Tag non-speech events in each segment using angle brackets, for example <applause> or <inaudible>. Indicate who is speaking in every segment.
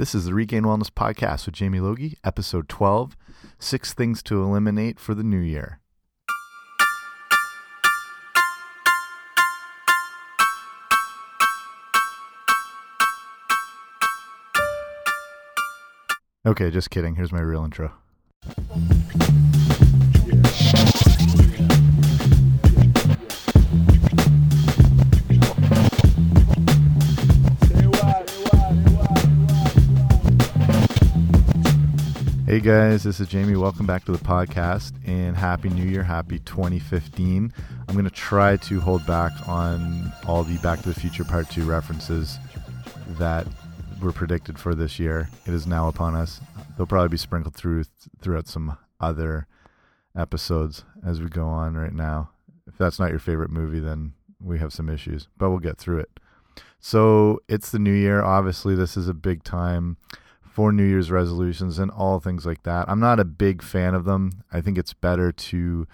Speaker 1: This is the Regained Wellness Podcast with Jamie Logie, episode 12 Six Things to Eliminate for the New Year. Okay, just kidding. Here's my real intro. Hey guys, this is Jamie. Welcome back to the podcast and Happy New Year. Happy 2015. I'm going to try to hold back on all the Back to the Future Part 2 references that were predicted for this year. It is now upon us. They'll probably be sprinkled through throughout some other episodes as we go on right now. If that's not your favorite movie, then we have some issues, but we'll get through it. So it's the new year. Obviously, this is a big time for New Year's resolutions and all things like that. I'm not a big fan of them. I think it's better to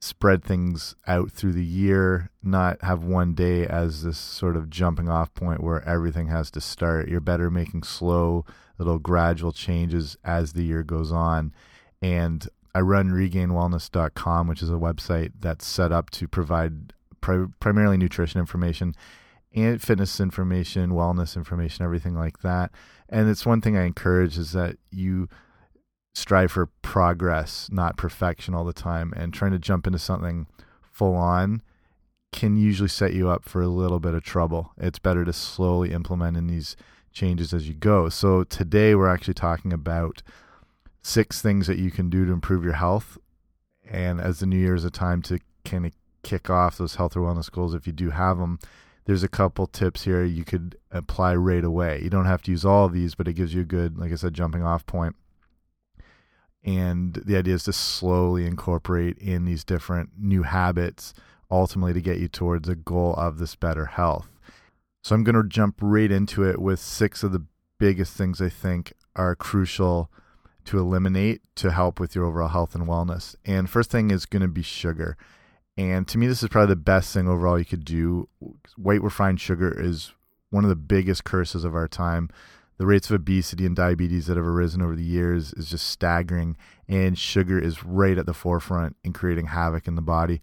Speaker 1: spread things out through the year, not have one day as this sort of jumping off point where everything has to start. You're better making slow, little gradual changes as the year goes on. And I run regainedwellness.com, which is a website that's set up to provide pri primarily nutrition information and fitness information, wellness information, everything like that. And it's one thing I encourage is that you strive for progress, not perfection all the time. And trying to jump into something full on can usually set you up for a little bit of trouble. It's better to slowly implement in these changes as you go. So today we're actually talking about six things that you can do to improve your health. And as the new year is a time to kind of kick off those health or wellness goals, if you do have them, there's a couple tips here you could apply right away. You don't have to use all of these, but it gives you a good, like I said, jumping off point. And the idea is to slowly incorporate in these different new habits, ultimately to get you towards a goal of this better health. So I'm going to jump right into it with six of the biggest things I think are crucial to eliminate to help with your overall health and wellness. And first thing is going to be sugar. And to me, this is probably the best thing overall you could do. White refined sugar is one of the biggest curses of our time. The rates of obesity and diabetes that have arisen over the years is just staggering, and sugar is right at the forefront in creating havoc in the body.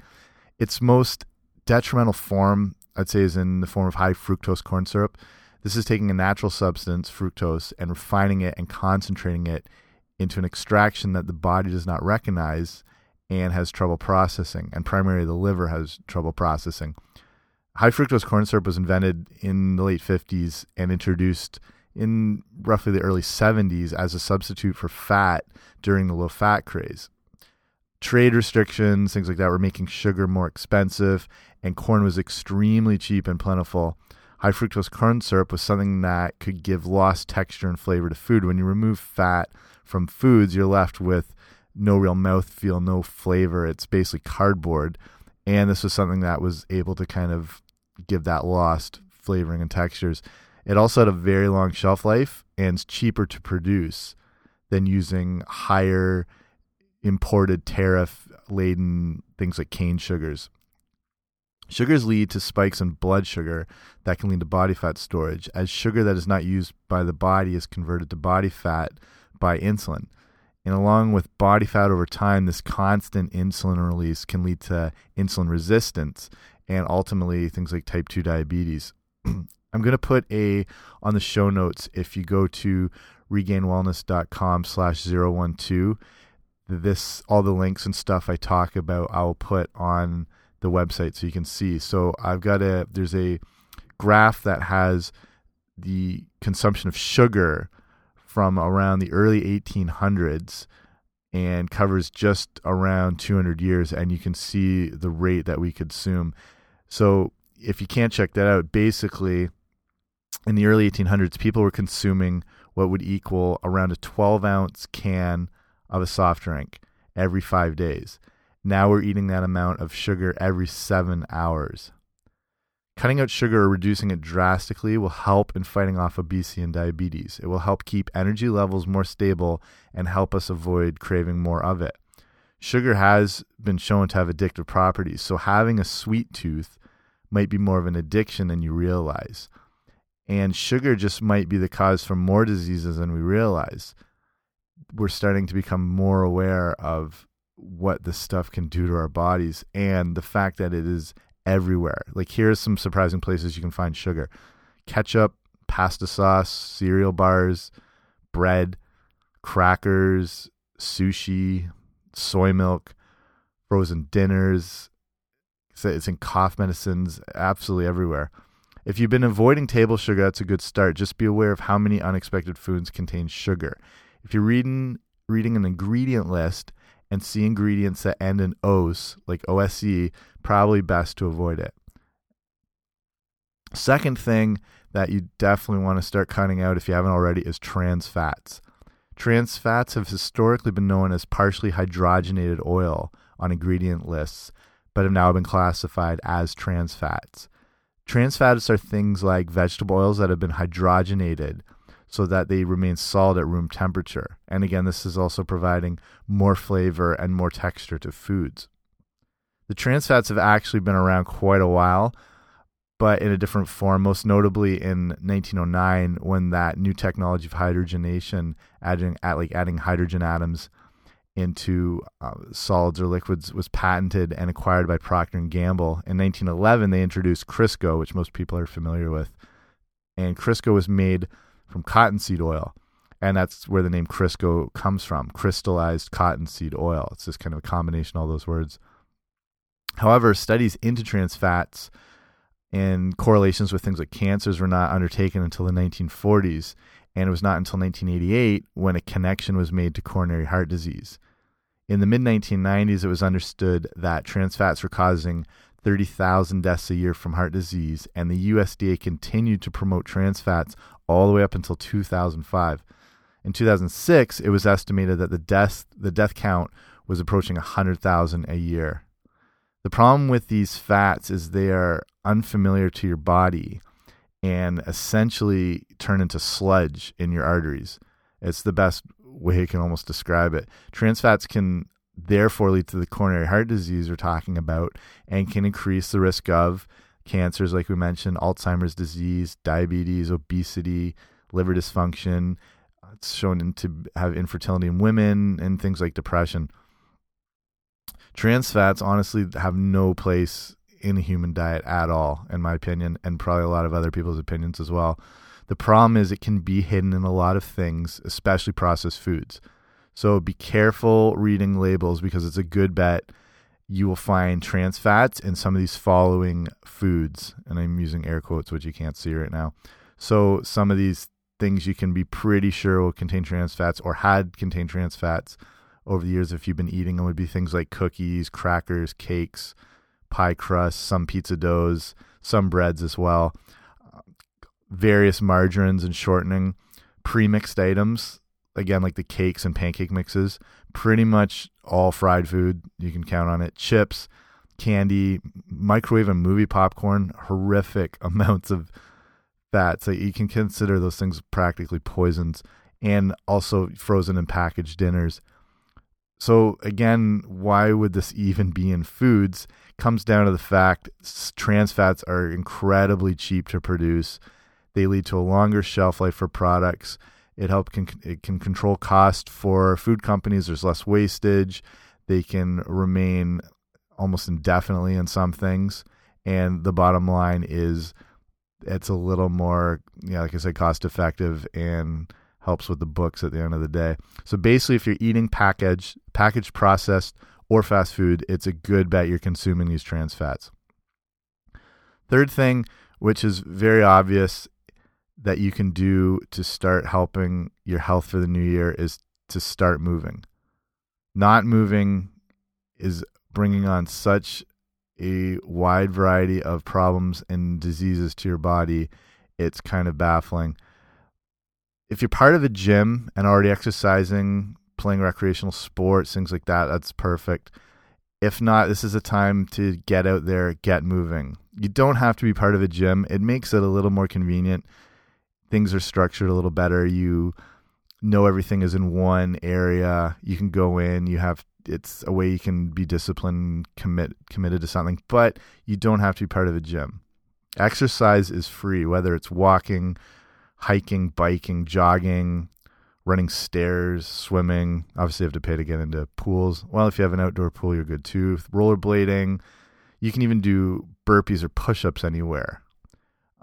Speaker 1: Its most detrimental form, I'd say, is in the form of high fructose corn syrup. This is taking a natural substance, fructose, and refining it and concentrating it into an extraction that the body does not recognize and has trouble processing, and primarily the liver has trouble processing. High fructose corn syrup was invented in the late 50s and introduced in roughly the early 70s as a substitute for fat during the low fat craze. Trade restrictions, things like that, were making sugar more expensive, and corn was extremely cheap and plentiful. High fructose corn syrup was something that could give lost texture and flavor to food. When you remove fat from foods, you're left with no real mouth feel, no flavor. It's basically cardboard. And this was something that was able to kind of give that lost flavoring and textures. It also had a very long shelf life and it's cheaper to produce than using higher imported tariff laden things like cane sugars. Sugars lead to spikes in blood sugar that can lead to body fat storage, as sugar that is not used by the body is converted to body fat by insulin. And along with body fat over time, this constant insulin release can lead to insulin resistance and ultimately things like type 2 diabetes. <clears throat> I'm going to put a on the show notes if you go to regainedwellness.com slash 012 this all the links and stuff I talk about I'll put on the website so you can see. So I've got a there's a graph that has the consumption of sugar from around the early 1800s and covers just around 200 years and you can see the rate that we consume. So if you can't check that out basically in the early 1800s people were consuming what would equal around a 12 ounce can of a soft drink every five days. Now we're eating that amount of sugar every seven hours Cutting out sugar or reducing it drastically will help in fighting off obesity and diabetes. It will help keep energy levels more stable and help us avoid craving more of it. Sugar has been shown to have addictive properties, so having a sweet tooth might be more of an addiction than you realize. And sugar just might be the cause for more diseases than we realize. We're starting to become more aware of what this stuff can do to our bodies and the fact that it is everywhere. Like, here's some surprising places you can find sugar ketchup, pasta sauce, cereal bars, bread, crackers, sushi, soy milk, frozen dinners. It's in cough medicines, absolutely everywhere. If you've been avoiding table sugar, that's a good start. Just be aware of how many unexpected foods contain sugar. If you're reading reading an ingredient list and see ingredients that end in OS, like OSE, probably best to avoid it. Second thing that you definitely want to start cutting out if you haven't already is trans fats. Trans fats have historically been known as partially hydrogenated oil on ingredient lists, but have now been classified as trans fats. Trans fats are things like vegetable oils that have been hydrogenated so that they remain solid at room temperature. And again, this is also providing more flavor and more texture to foods. The trans fats have actually been around quite a while, but in a different form, most notably in 1909 when that new technology of hydrogenation, adding like adding hydrogen atoms into uh, solids or liquids, was patented and acquired by Procter and Gamble. In 1911, they introduced Crisco, which most people are familiar with, and Crisco was made from cottonseed oil. And that's where the name Crisco comes from crystallized cottonseed oil. It's just kind of a combination of all those words. However, studies into trans fats and correlations with things like cancers were not undertaken until the 1940s. And it was not until 1988 when a connection was made to coronary heart disease. In the mid 1990s, it was understood that trans fats were causing 30,000 deaths a year from heart disease, and the USDA continued to promote trans fats all the way up until 2005. In 2006, it was estimated that the death the death count was approaching 100,000 a year. The problem with these fats is they are unfamiliar to your body and essentially turn into sludge in your arteries. It's the best way I can almost describe it. Trans fats can therefore lead to the coronary heart disease we're talking about and can increase the risk of cancers, like we mentioned, Alzheimer's disease, diabetes, obesity, liver dysfunction. It's shown to have infertility in women and things like depression. Trans fats honestly have no place in a human diet at all, in my opinion, and probably a lot of other people's opinions as well. The problem is it can be hidden in a lot of things, especially processed foods. So be careful reading labels because it's a good bet you will find trans fats in some of these following foods. And I'm using air quotes, which you can't see right now. So some of these things you can be pretty sure will contain trans fats or had contained trans fats over the years if you've been eating them would be things like cookies, crackers, cakes, pie crusts, some pizza doughs, some breads as well, various margarines and shortening, pre-mixed items, again like the cakes and pancake mixes, pretty much all fried food, you can count on it. Chips, candy, microwave and movie popcorn, horrific <laughs> amounts of fat. So you can consider those things practically poisons and also frozen and packaged dinners. So again, why would this even be in foods? Comes down to the fact trans fats are incredibly cheap to produce. They lead to a longer shelf life for products. It help can it can control cost for food companies. There's less wastage. They can remain almost indefinitely in some things. And the bottom line is it's a little more, yeah, like I said, cost effective and helps with the books at the end of the day. So basically, if you're eating packaged, packaged, processed, or fast food, it's a good bet you're consuming these trans fats. Third thing, which is very obvious that you can do to start helping your health for the new year, is to start moving. Not moving is bringing on such a wide variety of problems and diseases to your body. It's kind of baffling if you're part of a gym and already exercising, playing recreational sports, things like that, that's perfect. If not, this is a time to get out there, get moving. You don't have to be part of a gym. It makes it a little more convenient. Things are structured a little better. You know everything is in one area. You can go in, you have it's a way you can be disciplined, commit committed to something, but you don't have to be part of a gym. Exercise is free, whether it's walking, hiking, biking, jogging, running stairs, swimming. Obviously, you have to pay to get into pools. Well, if you have an outdoor pool, you're good too. Rollerblading. You can even do burpees or push ups anywhere.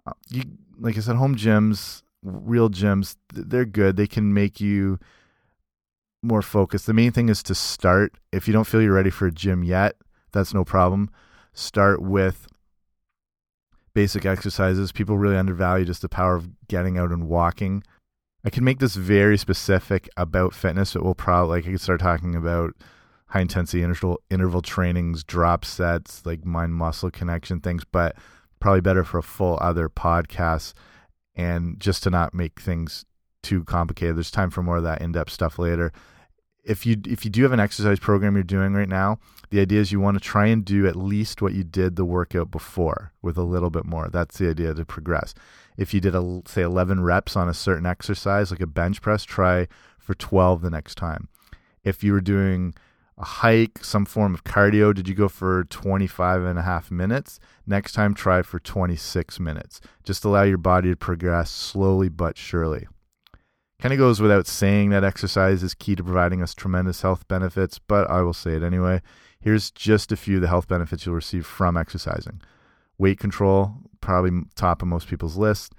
Speaker 1: Uh, you, like I said, home gyms, real gyms, they're good. They can make you more focused. The main thing is to start. If you don't feel you're ready for a gym yet, that's no problem. Start with basic exercises. People really undervalue just the power of getting out and walking. I can make this very specific about fitness, but we'll probably like I could start talking about high intensity interval interval trainings, drop sets, like mind muscle connection things, but probably better for a full other podcast and just to not make things too complicated. There's time for more of that in-depth stuff later. If you if you do have an exercise program you're doing right now, the idea is you want to try and do at least what you did the workout before with a little bit more. That's the idea to progress. If you did a say 11 reps on a certain exercise like a bench press, try for 12 the next time. If you were doing a hike, some form of cardio, did you go for 25 and a half minutes? Next time, try for 26 minutes. Just allow your body to progress slowly but surely. Kind of goes without saying that exercise is key to providing us tremendous health benefits, but I will say it anyway. Here's just a few of the health benefits you'll receive from exercising weight control, probably top of most people's list,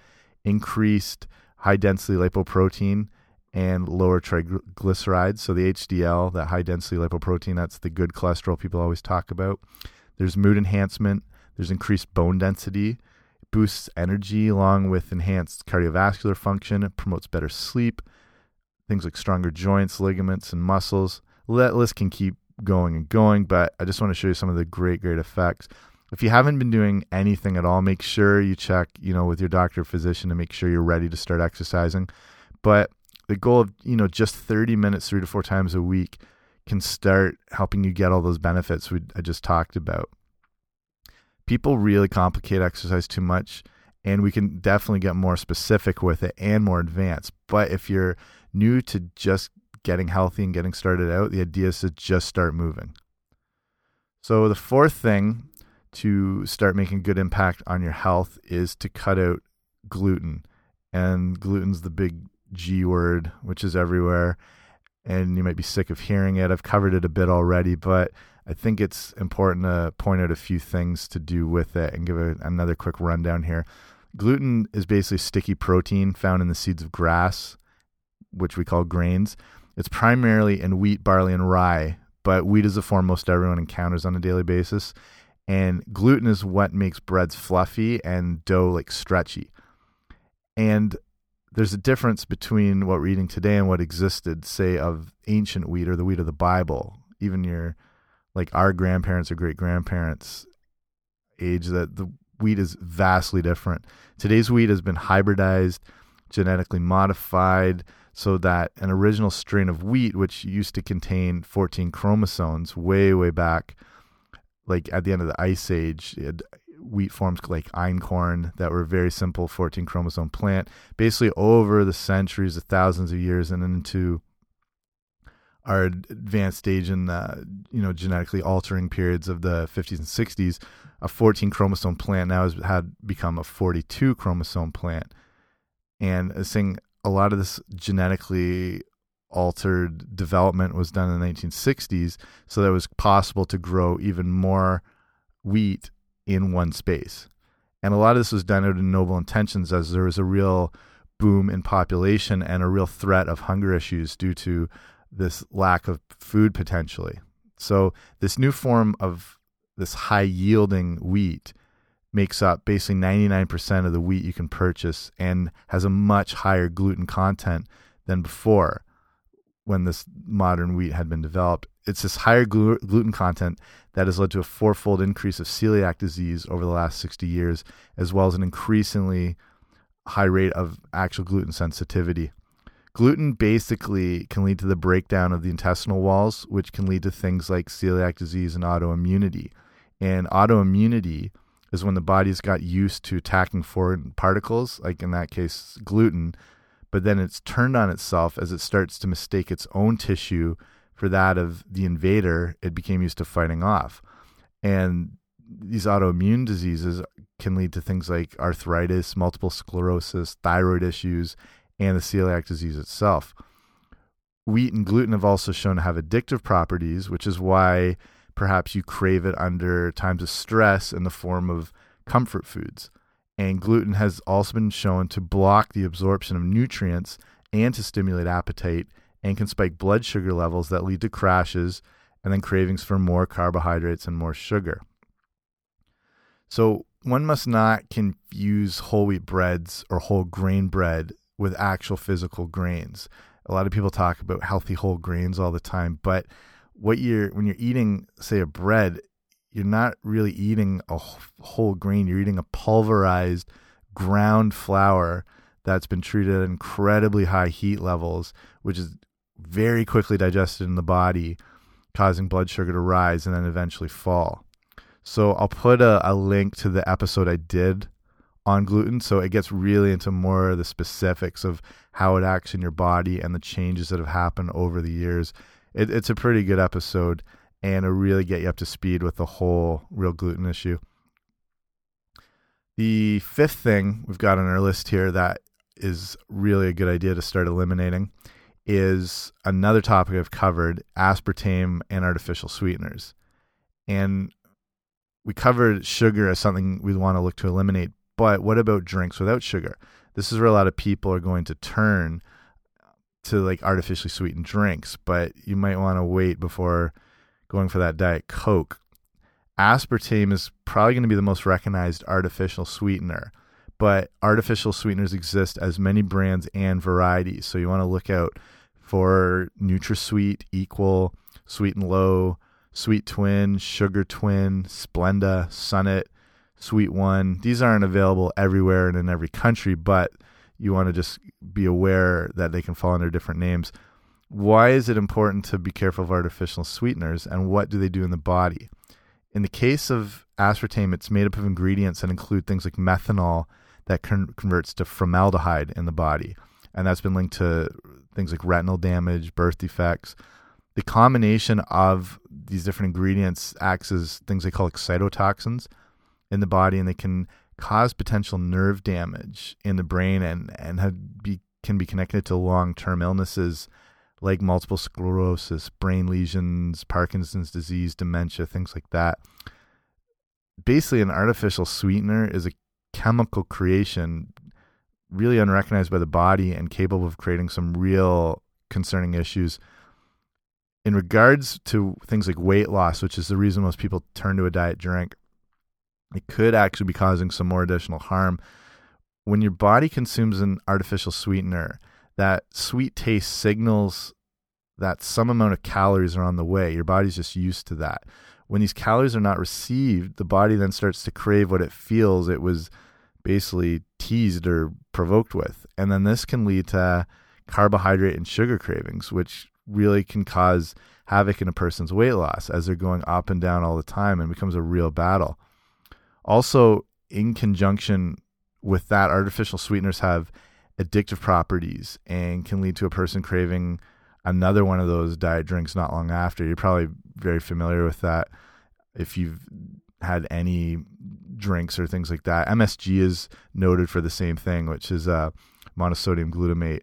Speaker 1: increased high density lipoprotein and lower triglycerides. So the HDL, that high density lipoprotein, that's the good cholesterol people always talk about. There's mood enhancement, there's increased bone density, boosts energy along with enhanced cardiovascular function. It promotes better sleep, things like stronger joints, ligaments, and muscles. That list can keep going and going, but I just want to show you some of the great, great effects. If you haven't been doing anything at all, make sure you check, you know, with your doctor or physician to make sure you're ready to start exercising. But the goal of, you know, just 30 minutes three to four times a week can start helping you get all those benefits we I just talked about people really complicate exercise too much and we can definitely get more specific with it and more advanced. But if you're new to just getting healthy and getting started out, the idea is to just start moving. So the fourth thing to start making good impact on your health is to cut out gluten. And gluten's the big G word, which is everywhere. And you might be sick of hearing it. I've covered it a bit already, but I think it's important to point out a few things to do with it and give a, another quick rundown here. Gluten is basically sticky protein found in the seeds of grass, which we call grains. It's primarily in wheat, barley, and rye, but wheat is a form most everyone encounters on a daily basis. And gluten is what makes breads fluffy and dough like stretchy. And there's a difference between what we're eating today and what existed, say, of ancient wheat or the wheat of the Bible. Even your like our grandparents or great grandparents age that the wheat is vastly different. Today's wheat has been hybridized, genetically modified so that an original strain of wheat which used to contain 14 chromosomes way way back like at the end of the ice age wheat forms like einkorn that were very simple 14 chromosome plant basically over the centuries of thousands of years and into our advanced stage in the you know genetically altering periods of the 50s and 60s a 14 chromosome plant now has had become a 42 chromosome plant. And saying a lot of this genetically altered development was done in the 1960s so that it was possible to grow even more wheat in one space. And a lot of this was done out of noble intentions as there was a real boom in population and a real threat of hunger issues due to this lack of food potentially. So this new form of this high yielding wheat makes up basically 99% of the wheat you can purchase and has a much higher gluten content than before when this modern wheat had been developed. It's this higher glu gluten content that has led to a fourfold increase of celiac disease over the last 60 years, as well as an increasingly high rate of actual gluten sensitivity. Gluten basically can lead to the breakdown of the intestinal walls, which can lead to things like celiac disease and autoimmunity. And autoimmunity is when the body's got used to attacking foreign particles, like in that case, gluten, but then it's turned on itself as it starts to mistake its own tissue for that of the invader it became used to fighting off. And these autoimmune diseases can lead to things like arthritis, multiple sclerosis, thyroid issues, and the celiac disease itself. Wheat and gluten have also shown to have addictive properties, which is why perhaps you crave it under times of stress in the form of comfort foods. And gluten has also been shown to block the absorption of nutrients and to stimulate appetite and can spike blood sugar levels that lead to crashes and then cravings for more carbohydrates and more sugar. So, one must not confuse whole wheat breads or whole grain bread with actual physical grains. A lot of people talk about healthy whole grains all the time, but what you're when you're eating say a bread, you're not really eating a whole grain, you're eating a pulverized ground flour that's been treated at incredibly high heat levels, which is very quickly digested in the body, causing blood sugar to rise and then eventually fall. So I'll put a, a link to the episode I did on gluten. So it gets really into more of the specifics of how it acts in your body and the changes that have happened over the years. It, it's a pretty good episode and it'll really get you up to speed with the whole real gluten issue. The fifth thing we've got on our list here that is really a good idea to start eliminating is another topic I've covered aspartame and artificial sweeteners. And we covered sugar as something we want to look to eliminate, but what about drinks without sugar? This is where a lot of people are going to turn to like artificially sweetened drinks, but you might want to wait before going for that Diet Coke. Aspartame is probably going to be the most recognized artificial sweetener, but artificial sweeteners exist as many brands and varieties. So you want to look out for NutraSweet, Equal, Sweet and Low, Sweet Twin, Sugar Twin, Splenda, Sunett, Sweet One. These aren't available everywhere and in every country, but you want to just be aware that they can fall under different names. Why is it important to be careful of artificial sweeteners and what do they do in the body? In the case of aspartame, it's made up of ingredients that include things like methanol that con converts to formaldehyde in the body. And that's been linked to things like retinal damage, birth defects. The combination of these different ingredients acts as things they call excitotoxins in the body, and they can cause potential nerve damage in the brain and and have be, can be connected to long term illnesses like multiple sclerosis, brain lesions, Parkinson's disease, dementia, things like that. Basically, an artificial sweetener is a chemical creation really unrecognized by the body and capable of creating some real concerning issues. In regards to things like weight loss, which is the reason most people turn to a diet drink, it could actually be causing some more additional harm. When your body consumes an artificial sweetener, that sweet taste signals that some amount of calories are on the way. Your body's just used to that. When these calories are not received, the body then starts to crave what it feels it was basically teased or provoked with. And then this can lead to carbohydrate and sugar cravings, which really can cause havoc in a person's weight loss as they're going up and down all the time and becomes a real battle. Also, in conjunction with that, artificial sweeteners have addictive properties and can lead to a person craving another one of those diet drinks not long after. You're probably very familiar with that if you've had any drinks or things like that. MSG is noted for the same thing, which is uh, monosodium glutamate.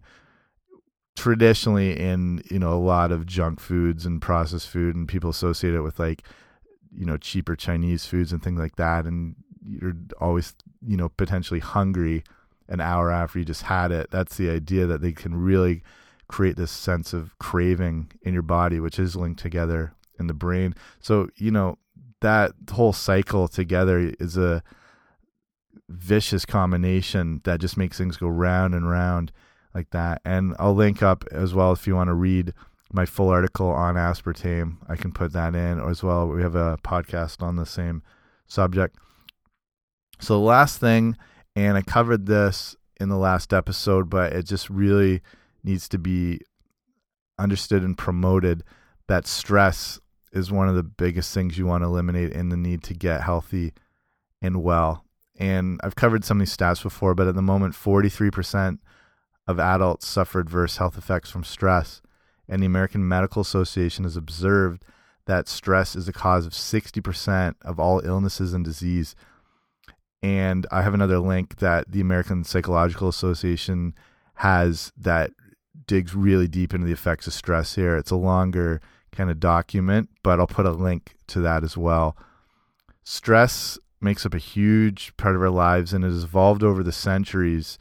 Speaker 1: Traditionally, in you know a lot of junk foods and processed food, and people associate it with like you know cheaper Chinese foods and things like that, and you're always you know potentially hungry an hour after you just had it. That's the idea that they can really create this sense of craving in your body, which is linked together in the brain. So you know that whole cycle together is a vicious combination that just makes things go round and round like that. And I'll link up as well if you want to read my full article on aspartame. I can put that in as well. We have a podcast on the same subject. So the last thing, and I covered this in the last episode, but it just really needs to be understood and promoted that stress is one of the biggest things you want to eliminate in the need to get healthy and well. And I've covered some of these stats before, but at the moment, 43% of adults suffer adverse health effects from stress. And the American Medical Association has observed that stress is the cause of 60% of all illnesses and disease. And I have another link that the American Psychological Association has that digs really deep into the effects of stress here. It's a longer kind of document, but I'll put a link to that as well. Stress makes up a huge part of our lives and it has evolved over the centuries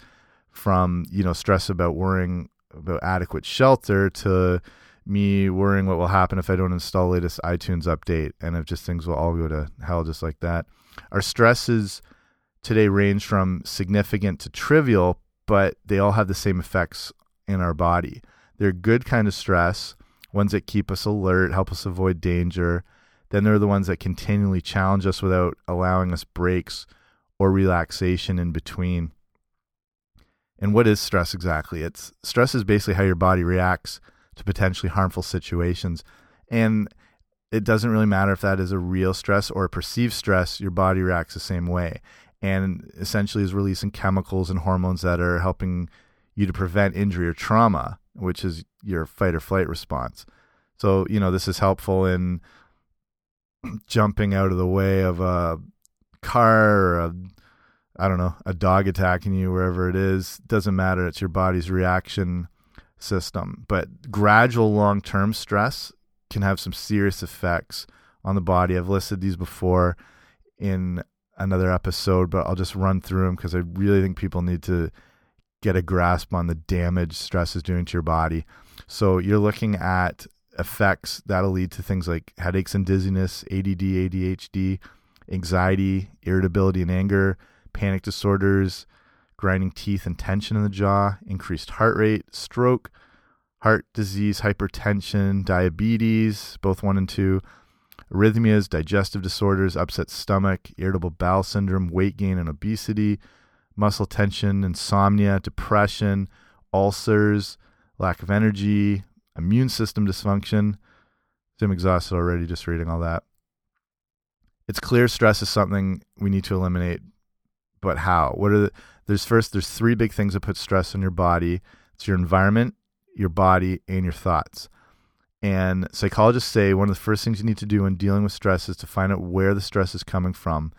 Speaker 1: from, you know, stress about worrying about adequate shelter to me worrying what will happen if I don't install latest iTunes update and if just things will all go to hell just like that. Our stresses today range from significant to trivial, but they all have the same effects in our body. They're good kind of stress, ones that keep us alert, help us avoid danger. Then there are the ones that continually challenge us without allowing us breaks or relaxation in between. And what is stress exactly? It's stress is basically how your body reacts to potentially harmful situations. And it doesn't really matter if that is a real stress or a perceived stress, your body reacts the same way. And essentially is releasing chemicals and hormones that are helping you to prevent injury or trauma, which is your fight or flight response. So, you know, this is helpful in <clears throat> jumping out of the way of a car or a I don't know, a dog attacking you wherever it is, doesn't matter. It's your body's reaction system. But gradual long term stress can have some serious effects on the body. I've listed these before in another episode, but I'll just run through them because I really think people need to get a grasp on the damage stress is doing to your body. So you're looking at effects that'll lead to things like headaches and dizziness, ADD, ADHD, anxiety, irritability and anger, panic disorders, grinding teeth and tension in the jaw, increased heart rate, stroke, heart disease, hypertension, diabetes, both one and two, arrhythmias, digestive disorders, upset stomach, irritable bowel syndrome, weight gain and obesity, muscle tension, insomnia, depression, ulcers, lack of energy, immune system dysfunction. I'm exhausted already just reading all that. It's clear stress is something we need to eliminate but how? What are the there's first there's three big things that put stress on your body. It's your environment, your body, and your thoughts. And psychologists say one of the first things you need to do when dealing with stress is to find out where the stress is coming from.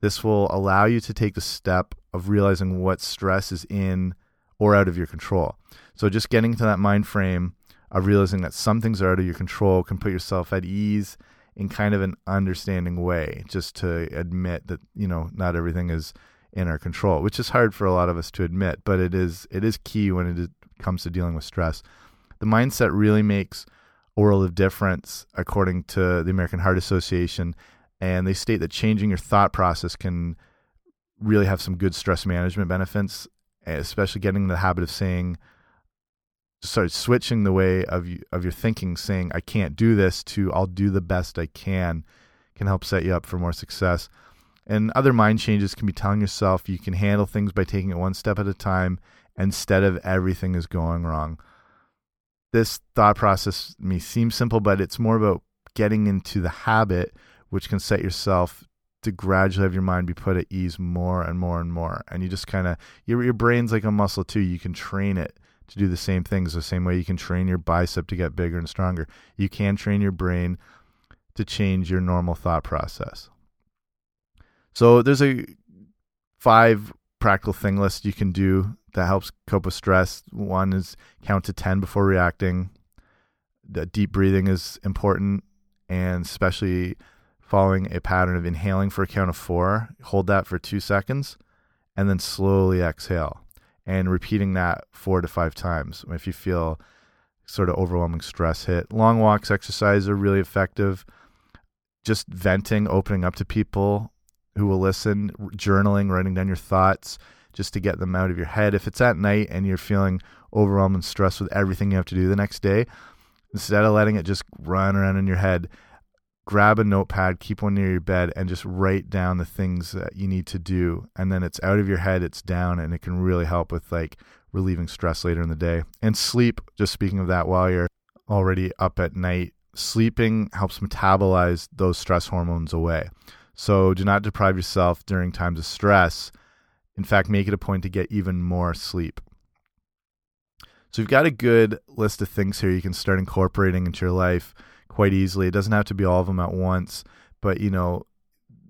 Speaker 1: This will allow you to take the step of realizing what stress is in or out of your control. So just getting to that mind frame of realizing that some things are out of your control can put yourself at ease in kind of an understanding way, just to admit that, you know, not everything is in our control, which is hard for a lot of us to admit, but it is it is key when it comes to dealing with stress. The mindset really makes a world of difference, according to the American Heart Association, and they state that changing your thought process can really have some good stress management benefits, especially getting in the habit of saying start switching the way of of your thinking saying I can't do this to I'll do the best I can can help set you up for more success. And other mind changes can be telling yourself you can handle things by taking it one step at a time instead of everything is going wrong. This thought process may seem simple, but it's more about getting into the habit, which can set yourself to gradually have your mind be put at ease more and more and more. And you just kind of, your, your brain's like a muscle too. You can train it to do the same things the same way you can train your bicep to get bigger and stronger. You can train your brain to change your normal thought process. So there's a five practical thing list you can do that helps cope with stress. One is count to 10 before reacting. The deep breathing is important and especially following a pattern of inhaling for a count of 4, hold that for 2 seconds and then slowly exhale and repeating that 4 to 5 times if you feel sort of overwhelming stress hit. Long walks exercise are really effective. Just venting, opening up to people who will listen, journaling, writing down your thoughts just to get them out of your head. If it's at night and you're feeling overwhelmed and stressed with everything you have to do the next day, instead of letting it just run around in your head, grab a notepad, keep one near your bed, and just write down the things that you need to do. And then it's out of your head, it's down, and it can really help with like relieving stress later in the day. And sleep, just speaking of that, while you're already up at night, sleeping helps metabolize those stress hormones away. So do not deprive yourself during times of stress. In fact, make it a point to get even more sleep. So you've got a good list of things here you can start incorporating into your life quite easily. It doesn't have to be all of them at once, but you know,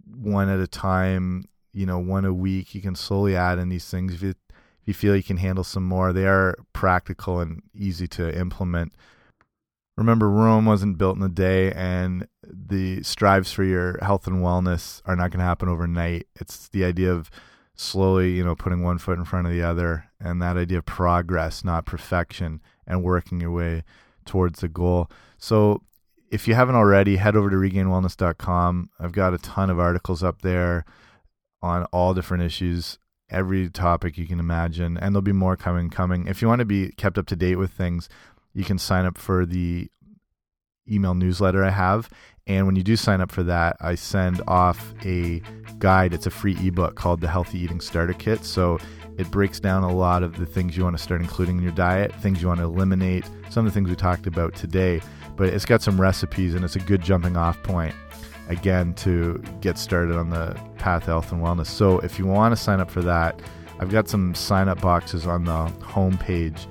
Speaker 1: one at a time, you know, one a week. You can slowly add in these things if you, if you feel you can handle some more. They are practical and easy to implement. Remember, Rome wasn't built in a day, and the strives for your health and wellness are not going to happen overnight. It's the idea of slowly, you know, putting one foot in front of the other, and that idea of progress, not perfection, and working your way towards the goal. So, if you haven't already, head over to regainedwellness.com. I've got a ton of articles up there on all different issues, every topic you can imagine, and there'll be more coming. Coming. If you want to be kept up to date with things, you can sign up for the email newsletter I have. And when you do sign up for that, I send off a guide. It's a free ebook called the Healthy Eating Starter Kit. So it breaks down a lot of the things you want to start including in your diet, things you want to eliminate, some of the things we talked about today. But it's got some recipes and it's a good jumping off point again to get started on the path health and wellness. So if you want to sign up for that, I've got some sign up boxes on the home page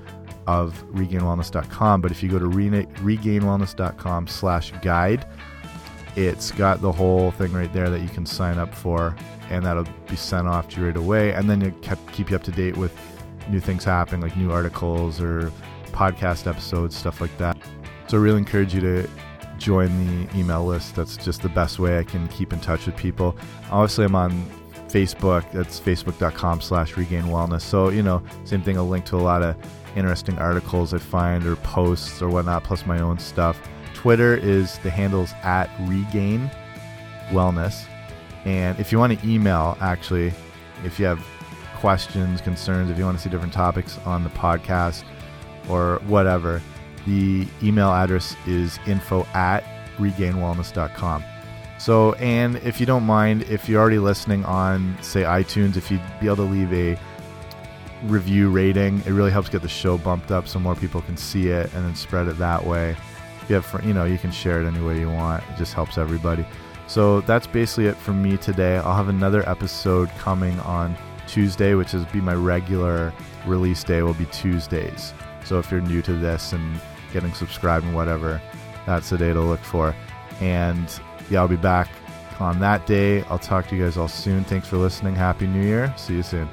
Speaker 1: of regainedwellness.com. But if you go to re- regainedwellness.com slash guide, it's got the whole thing right there that you can sign up for, and that'll be sent off to you right away. And then it keep you up to date with new things happening, like new articles or podcast episodes, stuff like that. So I really encourage you to join the email list. That's just the best way I can keep in touch with people. Obviously, I'm on Facebook. That's facebook.com slash regained wellness. So, you know, same thing, a link to a lot of interesting articles I find or posts or whatnot, plus my own stuff. Twitter is the handles at regained wellness. And if you want to email, actually, if you have questions, concerns, if you want to see different topics on the podcast or whatever, the email address is info at regainedwellness.com. So, and if you don't mind, if you're already listening on, say, iTunes, if you'd be able to leave a review rating. It really helps get the show bumped up so more people can see it and then spread it that way. You have, you know, you can share it any way you want. It just helps everybody. So that's basically it for me today. I'll have another episode coming on Tuesday, which is be my regular release day. Will be Tuesdays. So if you're new to this and getting subscribed and whatever, that's the day to look for. And yeah, I'll be back on that day. I'll talk to you guys all soon. Thanks for listening. Happy New Year. See you soon.